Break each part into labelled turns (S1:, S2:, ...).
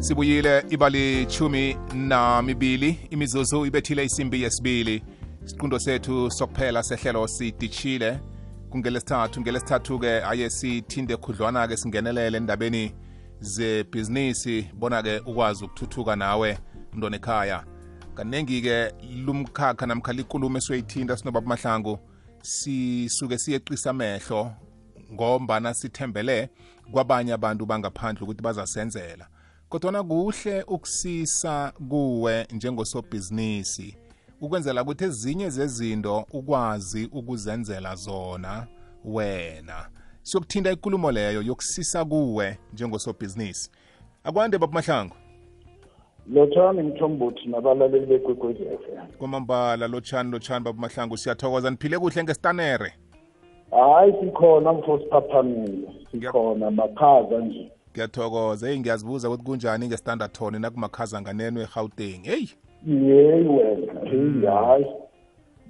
S1: sibuyile ibali chumi namibili imizuzu ibethile isimbi yesibili. Isiqundo sethu sokuphela sehlelo sidishile. Kungelesithathu ngelesithathu-ke aye sithinde khudlwana-ke singenelele endabeni zebhizinisi bona-ke ukwazi ukuthuthuka nawe mntwana ekhaya. Kaningi-ke lumkhakha namkha likulumo esiyoyithinta sinobaba mahlangu sisuke siyeqisa amehlo ngombana sithembele kwabanye abantu bangaphandle ukuthi bazasenzela. Kodwana kuhle ukusisa kuwe njengosobhizinisi ukwenzela ukuthi ezinye zezinto ukwazi ukuzenzela zona wena. Siyokuthinta ikulumo leyo yokusisa kuwe njengosobhizinisi akwande babamahlangu
S2: lothani mthombothi nabalaleli bekwekwezi f
S1: kwamambala lotshani lotshani babamahlangu siyathokoza. Niphile kuhle ngesitanere
S2: hayi sikhona mfo siphaphamile sikhona makhaza nje.
S1: Ngiyathokoza. Eyi ngiyazibuza ukuthi kunjani nge-standard tone nakumakhaza nganeno egauteng? Heyi
S2: yeyi wena heyi hayi.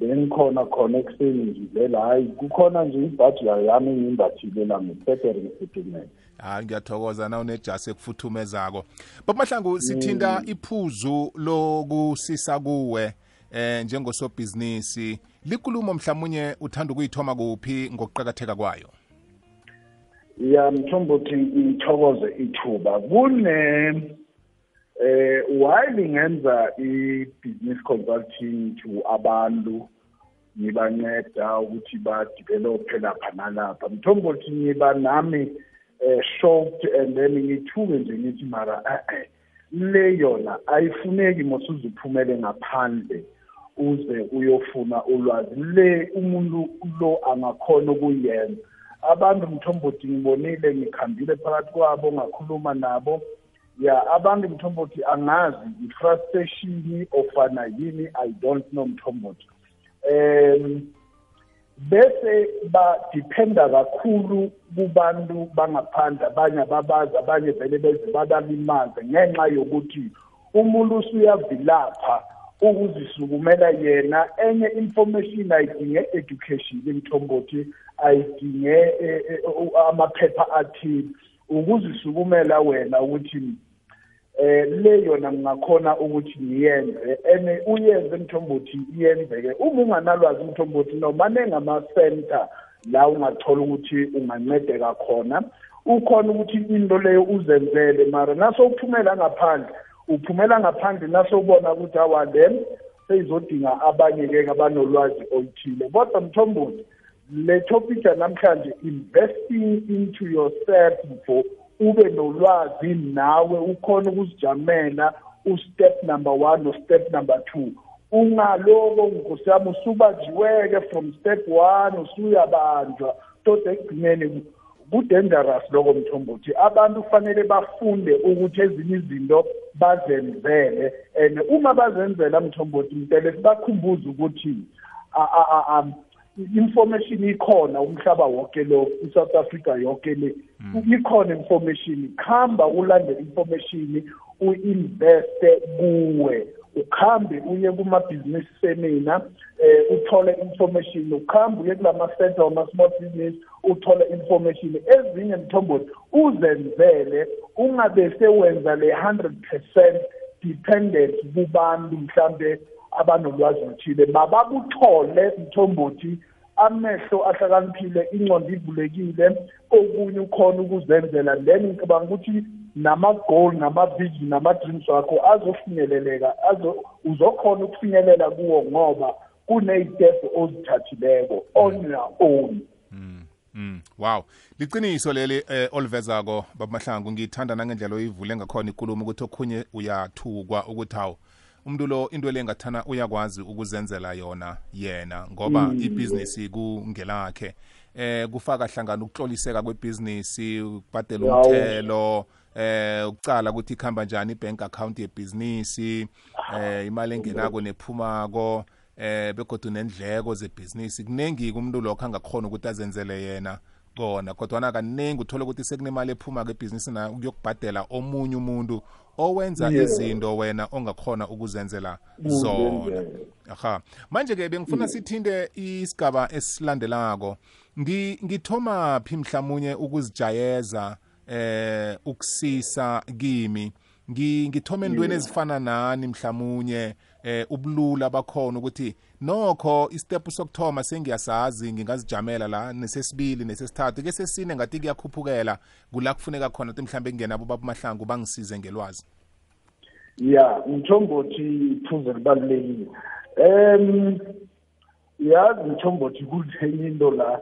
S2: Bengikhona khona ekuseni ngivela hayi kukhona nje ibhaji yami engiyimbathile la ngisebhere ngisipimele
S1: hayi ngiyathokoza. Na unejasi ekufuthumezako. Babamahlangu sithinta iphuzu lokusisa kuwe eh njengosobhizinisi. Likulumo mhlawumunye uthanda ukuyithoma kuphi ngokuqakatheka kwayo?
S2: Ya mthombothi ngithokoze ithuba. Kune eh while ngenza i-business consulting to abantu? Ngibanceda ukuthi badevelophe lapha nalapha. Mthombothi ngiba nami eh shocked and then ngithuke nje ngithi mara eh le yona ayifuneki mosuzuphumele ngaphandle uze uyofuna ulwazi. Le umuntu lo angakhona ukuyenza abantu mthombothi ngibonile ngikhambile phakathi kwabo ngakhuluma nabo. Ya abantu mthombothi angazi i-frustration ofana yini i don't know mthombothi. Um bese badependa kakhulu kubantu bangaphandle abanye ababazi abanye vele beze babalimaze ngenxa yokuthi umuntu usuyavilapha. Ukuzisukumela yena. Enye information ayidinge education mthombothi ayidinge amaphepha athile. Ukuzisukumela wena ukuthi eh le yona ngingakhona ukuthi ngiyenze. Ene uyenze mthombothi iyenzeke. Uma unganalwazi mthombothi noma nengama center la ungathola ukuthi ungancedeka khona ukhona ukuthi into leyo uzenzele mara. Naso uphumela ngaphandle uphumela ngaphandle naso ubona ukuthi awa then seyizodinga abanye-ke abanolwazi oluthile. Kodwa mthombothi le topic namhlanje investing into yourself for ube nolwazi nawe ukhona ukuzijamela ustep number one no-step number two. Ungaloko nkosi yami usubanjiweke from step one usuyabanjwa. Tode ekugcineni ku-dangerous loko mthombothi abantu kufanele bafunde ukuthi ezinye izinto bazenzele. And uma bazenzela mthombothi mtele sibakhumbuze ukuthi information ikhona umhlaba wonke lo i-south africa yonke le ikhona information khamba ulande information u-investe kuwe. Ukhambe uye kuma-business seminar eh uthole information. Ukhambe uye kulama-center wama-small business uthole information. Ezinye mthombothi uzenzele ungabe sewenza le 100 percent dependent kubantu mhlambe abanolwazi oluthile. Mabakuthole mthombothi amehlo ahlakaniphile ingcondo ivulekile okunye ukhona ukuzenzela. Then ngicabanga ukuthi nama-goal nama-vision nama-dreams wakho azofinyeleleka uzokhona ukufinyelela kuwo ngoba kuney'tephu ozithathileko on your own
S1: Mm. Wow. Liqiniso leli eh, olivezako babamahlangu ngithanda nangendlela oyivule ngakhona ikulumo ukuthi okhunye uyathukwa ukuthi hawo umuntu lo into le ngathana uyakwazi ukuzenzela yona yena ngoba mm. ibhizinisi kungelakhe eh kufaka hlangana ukutloliseka kwebhizinisi ukubhadela umthelo eh ukucala ukuthi ikhamba njani ibank account yebhizinisi eh imali engenako nephumako eh begodwa nendleko zebhizinisi. Kuningi kumuntu lokho angakhona ukuthi azenzele yena kona kodwana kaningi uthola ukuthi sekunemali ephuma kwebhizinisi na ukuyokubhadela omunye umuntu owenza izinto wena ongakhona ukuzenzela zona. Aha. Manje-ke bengifuna sithinte isigaba esilandelako. Ngithoma phi mhlawumunye ukuzijayeza eh ukusisa kimi. Ngi- ngithoma entweni ezifana nani mhlamunye eh ubulula bakhona ukuthi nokho istep sokuthoma sengiyasazi ngingazijamela la nesesibili nesesithathu ke sesine ngathi kuyakhuphukela kula kufuneka khona ukuthi mhlambe kungenabo baba mahlangu bangisize ngelwazi.
S2: Ya mthombothi iphuze libalulekile um yazi mthombothi kulenye into la?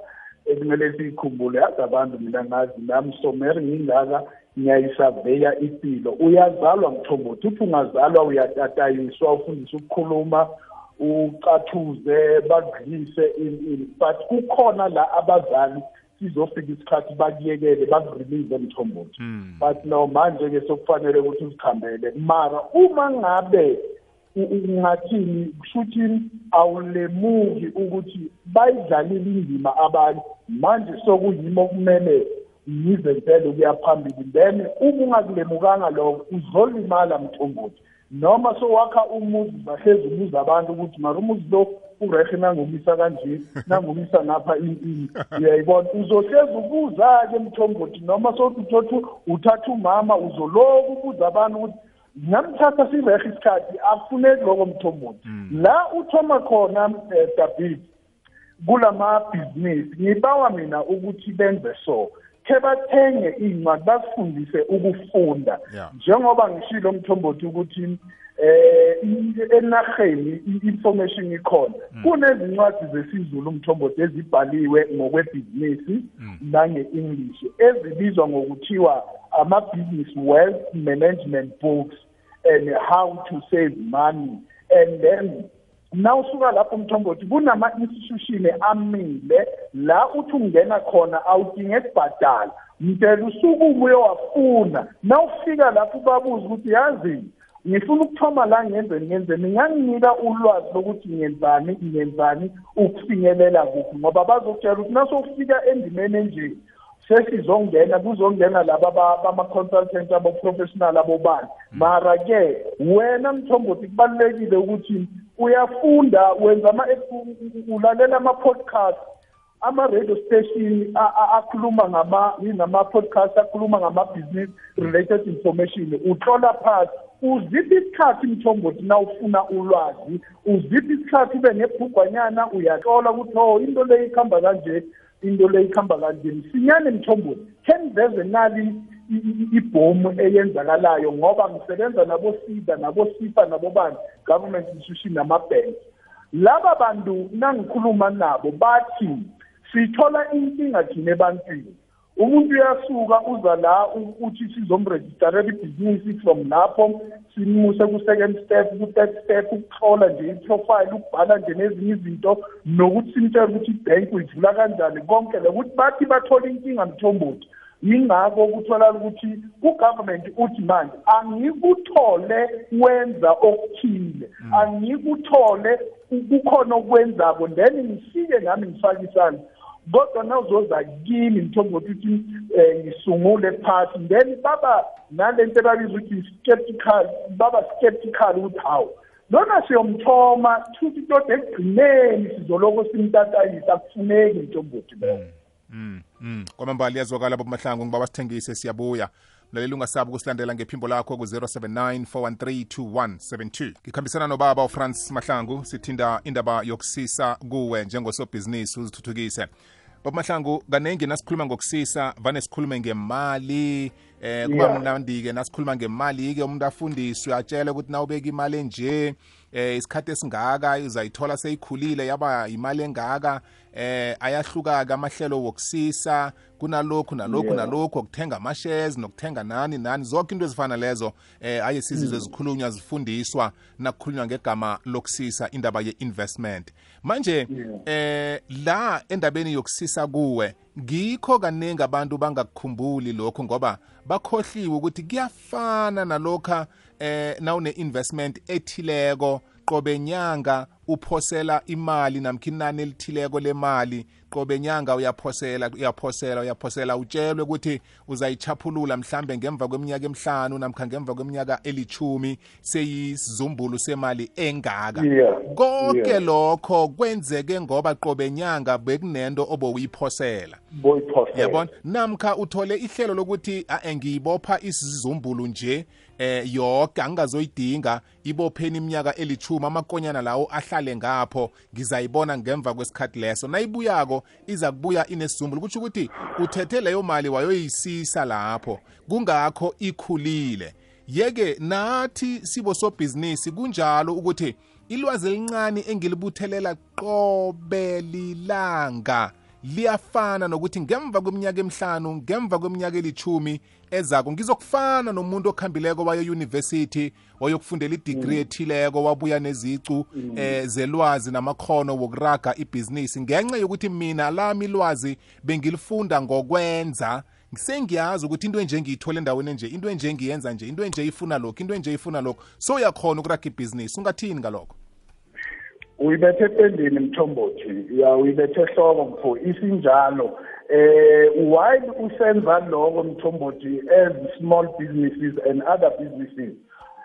S2: Ekumele siyikhumbule yazi abantu mina ngazi nami someri ngingaka ngiyayisaveya impilo uyazalwa mthombothi uthi ungazalwa uyatatayiswa ufundiswa ukukhuluma ucathuze bagqilise ini but kukhona la abazali sizofika isikhathi bakuyekele bakurelease emthombothi but no manje-ke sokufanele ukuthi uzikhambele. Mara uma ngabe u- ungathini kusho ukuthi awulemuki ukuthi bayidlalile indima abanye. Manje sokuyimo okumele yize mpela ukuya phambili then uma ungakulemukanga lokho uzolimala mthombothi. Noma sowakha umuzi bahlezi umuza abantu ukuthi mara umuzi lo urehe nangomisa kanje nangomisa ngapha ini uyayibona? Uzohlezi ubuza-ke mthombothi noma sokuthi uthatha uthatha umama uzoloku ubuza abantu ukuthi namthatha sirehe isikhathi akufuneki loko mthombothi la uthoma khona um david kulamabhizinisi. Ngibawa mina ukuthi benze so. Khe bathenge iy'ncwadi basifundise ukufunda. Njengoba ngishilo mthombothi ukuthi eh i- enarheni i-information ikhona. Kunezincwadi zesizulu umthombothi ezibhaliwe ngokwebhizinisi nange-english ezibizwa ngokuthiwa ama-business wealth management books. And how to save money. And then nawusuka lapho mthombothi kunama-institution amile la uthi ungena khona awudinge ukubhadala mdela usukuma uyowafuna nawufika lapho ubabuza ukuthi yazini ngifuna ukuthoma la ngenzeni ngenzeni? Nginganginika ulwazi lokuthi ngenzani ngenzani ukufinyelela kuphi? Ngoba bazokutshela ukuthi nasofika endimeni enje sesizongena kuzongena laba ba- bama-consultant abo-professional abobani mara-ke wena mthombothi kubalulekile ukuthi uyafunda wenza ama ulalela ama-podcast ama-radio station a- a- akhuluma ngama ngama-podcast akhuluma ngama-business related information. Utlola phasi. Uziphi isikhathi mthombothi na ufuna ulwazi? Uziphi isikhathi ube nebhugwanyana? Uyatlola ukuthi o into le ikhamba kanje. Into le ikhamba kanje msinyane mthombothi khe ngiveze nali ibhomu eyenzakalayo ngoba ngisebenza nabo-sida nabo-sifa nabobani government institution nama-bank laba bantu nangikhuluma nabo bathi sithola inkinga thina ebantwini. Umuntu uyasuka uza la u- uthi sizomrejistalela ibhizinisi from lapho simuse ku-second step ku-third step ukuhlola nje iprofile ukubhala nje nezinye izinto nokuthi simtshele ukuthi ibhenki uyivula kanjani. Konke lokuthi bathi bathola inkinga mthombothi. Yingakho kutholakala ukuthi ugovernment uthi manje angikuthole wenza okuthile. Angikuthole kukhona okwenzako then ngifike nami ngifake isandla kodwa nawuzoza kimi mthombothi ukuthi um ngisungule phasi then baba nalento ebabiza ukuthi skeptical baba skeptical ukuthi hawu lona siyomthoma futhi toda ekugcineni sizoloko simtatayisa akufuneki mthombothi lowo
S1: Mm, mm. kwamambala yazwakala babamahlangu ngiba basithengise siyabuya mlaleli ungasabi ukusilandela ngephimbo lakho ku-079 413 ngikhambisana nobaba ufrance mahlangu sithinda indaba yokusisa kuwe njengosobhizinisi uzithuthukise. Baba mahlangu kaningi nasikhuluma ngokusisa vane sikhulume ngemali eh kuba mnandi-ke nasikhuluma ngemali-ke umuntu afundiswe atshele ukuthi na ubeka imali enje eh isikhathi esingaka uzayithola seyikhulile yaba imali engaka eh ayahluka-ke amahlelo wokusisa kunalokhu nalokhu nalokhu okuthenga ama-shares nokuthenga nani nani zonke into ezifana lezo eh aye sizizwe zikhulunywa zifundiswa nakukhulunywa ngegama lokusisa indaba ye-investment. Manje eh la endabeni yokusisa kuwe ngikho kaningi abantu bangakukhumbuli lokho ngoba bakhohliwe ukuthi kuyafana nalokha eh nawune investment ethileko qobe nyanga uphosela imali namkha inani elithileko lemali. Qobe nyanga uyaphosela uyaphosela uyaphosela. Utshelwe ukuthi uzayichaphulula mhlambe ngemva kweminyaka emihlanu namkha ngemva kweminyaka elichumi seyisizumbulu semali engaka. Konke lokho kwenzeke ngoba qobe nyanga bekunento obowiphosela
S2: boyiphosela.
S1: Yabona? Namkha uthole ihlelo lokuthi ngiyibopha isizumbulu nje eh yoke angizoyidinga ibopheni iminyaka elichumi amakonyana lawo ahlale ngapho. Ngizayibona ngemva kwesikhathi leso. Nayibuyako iza kubuya inesizumbulu kutsho ukuthi uthethe leyo mali wayoyisisa lapho. Kungakho ikhulile. Yeke nathi sibo sobhizinisi kunjalo ukuthi ilwazi elincane engilibuthelela qobe lilanga. Liyafana nokuthi ngemva kweminyaka emihlanu ngemva kweminyaka elithumi ezako ngizokufana nomuntu okhambileko waye-yunivesithi wayokufundela idigri ethileko wabuya nezicu eh zelwazi namakhono wokuraga ibhizinisi. Ngenxa yokuthi mina lami ilwazi bengilifunda ngokwenza sengiyazi ukuthi into enje ngiyithole endaweni enje into enje ngiyenza nje into enje ifuna lokhu into enje ifuna lokhu so uyakhona ukuraga ibhizinisi ungathini ngalokho?
S2: Uyibethe ependeni mthombothi. Ya uyibethe ehloko mfo. Isinjalo eh why usenza lokho mthombothi as small businesses and other businesses?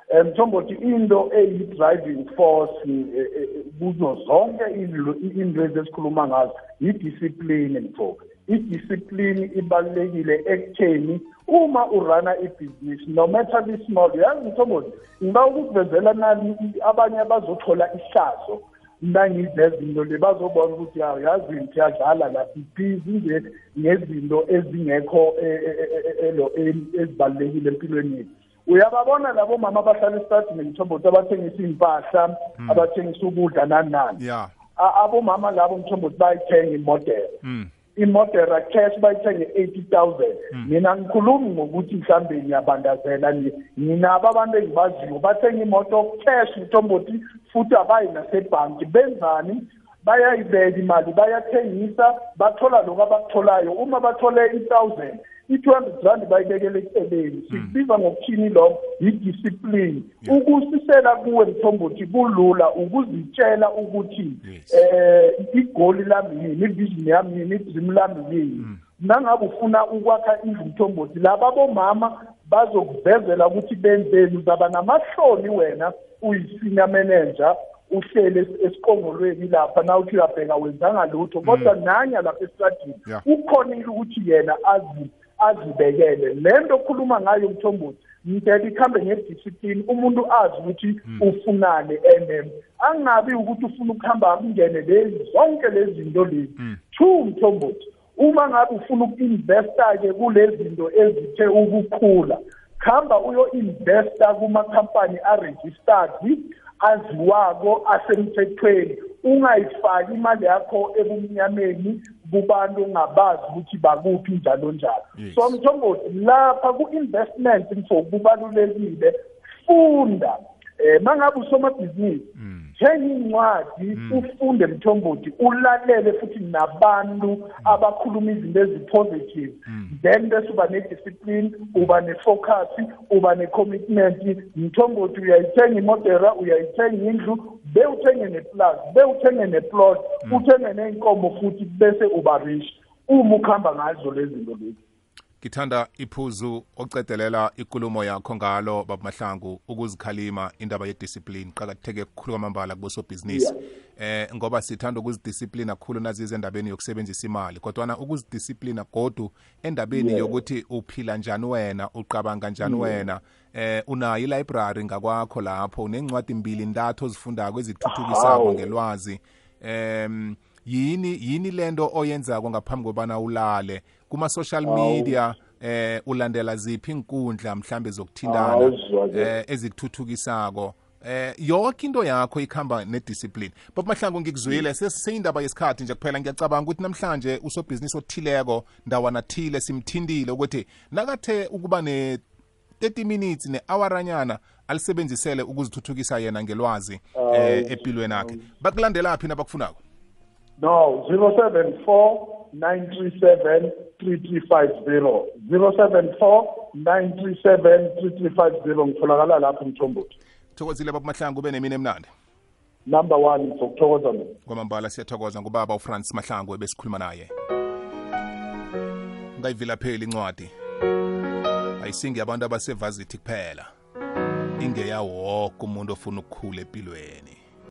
S2: Eh, mthombothi into eyi-driving force eh, eh, kuzo zonke izinto izinto esikhuluma ngazo yi-discipline mfo. I-discipline ibalulekile ekutheni uma urana ibhizinisi no matter be-small yazi mthombothi ngiba ukukuvezela nani abanye abazothola ihlazo. Nangizeza into le bazobona ukuthi yaw yazi ngiyadlala lapha ibhizi nje ngezinto ezingekho eh, eh, eh, eh, elo- eh, ezibalulekile empilweni yethu. Uyababona labo mama abahlala esitradini mthombothi abathengisa iy'mpahla abathengisa ukudla nani nani
S1: ya
S2: A- abomama labo mthombothi bayithenga imodela
S1: mm.
S2: Imodera cash bayithenge 80000 mina ngikhulumi ngokuthi mhlambe ngiyabandazela ni nginabo abantu engibaziyo bathenga imoto cash mthombothi futhi abayi nasebhanki. Benzani? Bayayibeka imali bayathengisa bathola lokhu abakutholayo. Uma bathole i-thousand i-two hundred rand bayibekele eceleni. Sikubiza ngokuthini lokho yi-discipline ukusisela kuwe mthombothi kulula ukuzitshela ukuthi
S1: Yes.
S2: eh igoli lami yini ivision yami yini idream lami yini. Nangabe ufuna ukwakha indlu mthombothi laba bomama bazokuvezela ukuthi benzeni uzaba namahloni wena uyi-senior manager uhlele es- esiqongolweni lapha. Nawuthi uyabheka wenzanga lutho. Kodwa nanya lapha esitradini
S1: Yeah.
S2: ukhonile ukuthi yena azi azibekele. Le nto okhuluma ngayo mthombothi mdela ikhambe ngediscipline umuntu azi ukuthi ufunane and angabi ukuthi ufuna ukuhamba kungene lezi zonke lezi zinto lezi. Two mthombothi uma ngabe ufuna uku-investa-ke kulezi zinto ezithe ukukhula khamba uyo-investa kumakhampani aregistered aziwako asemthethweni. Ungayifaki imali yakho ebumnyameni kubantu ongabazi ukuthi bakuphi njalo njalo.
S1: Yes.
S2: so mthombothi lapha ku-investment mfo kubalulekile. Funda eh mangabe usomabhizinisi thenga incwadi ufunde mthombothi ulalele futhi nabantu abakhuluma izinto ezipositive then bese uba ne-discipline uba ne-focus uba ne-commitment. Mthombothi uyayithenga imodera uyayithenga indlu bewuthenge neplazi bewuthenge neplot uthenge ney'nkomo futhi bese uba rich. Uma ukuhamba ngazo lezi zinto lezi.
S1: Ngithanda iphuzu ocedelela ikulumo yakho ngalo baba mahlangu ukuzikhalima indaba yediscipline. Qakatheke kukhulu kwamambala kubosobhizinisi. Eh ngoba sithanda ukuzidisciplina kakhulu nazize endabeni yokusebenzisa imali kodwana ukuzidisciplina godu endabeni
S2: Yeah.
S1: yokuthi uphila njani wena uqabanga njani wena eh unayo ilibrary ngakwakho lapho unencwadi mbili ntathu ozifundako ezikuthuthukisako
S2: Hawu.
S1: ngelwazi. Em yini yini lento oyenzako ngaphambi kobana ulale? Kuma social media eh ulandela ziphi inkundla mhlambe zokuthindana eh ezikuthuthukisako? Eh yonke into yakho ikhamba nediscipline. Baba mahlangu ngikuzwile sesiyindaba yesikhathi nje kuphela. Ngiyacabanga ukuthi namhlanje usobhizinisi othileko ndawana thile simthindile ukuthi nakathe ukuba ne 30 minutes ne-awaranyana alisebenzisele ukuzithuthukisa yena ngelwazi um empilweni akhe bakulandela phi nabakufunako
S2: No, 074 937 3350. 074 937 3350 ngitholakala lapho mthombothi.
S1: thokozile baba mahlangu ube nemini emnandi?
S2: Number one sokuthokoza mina.
S1: Kwamambala siyathokoza ngubaba ufrance mahlangu ebesikhuluma naye. Ungayivila phela incwadi. Ayisingi abantu abasevazithi kuphela. Ingeyawoke umuntu ofuna ukukhula empilweni.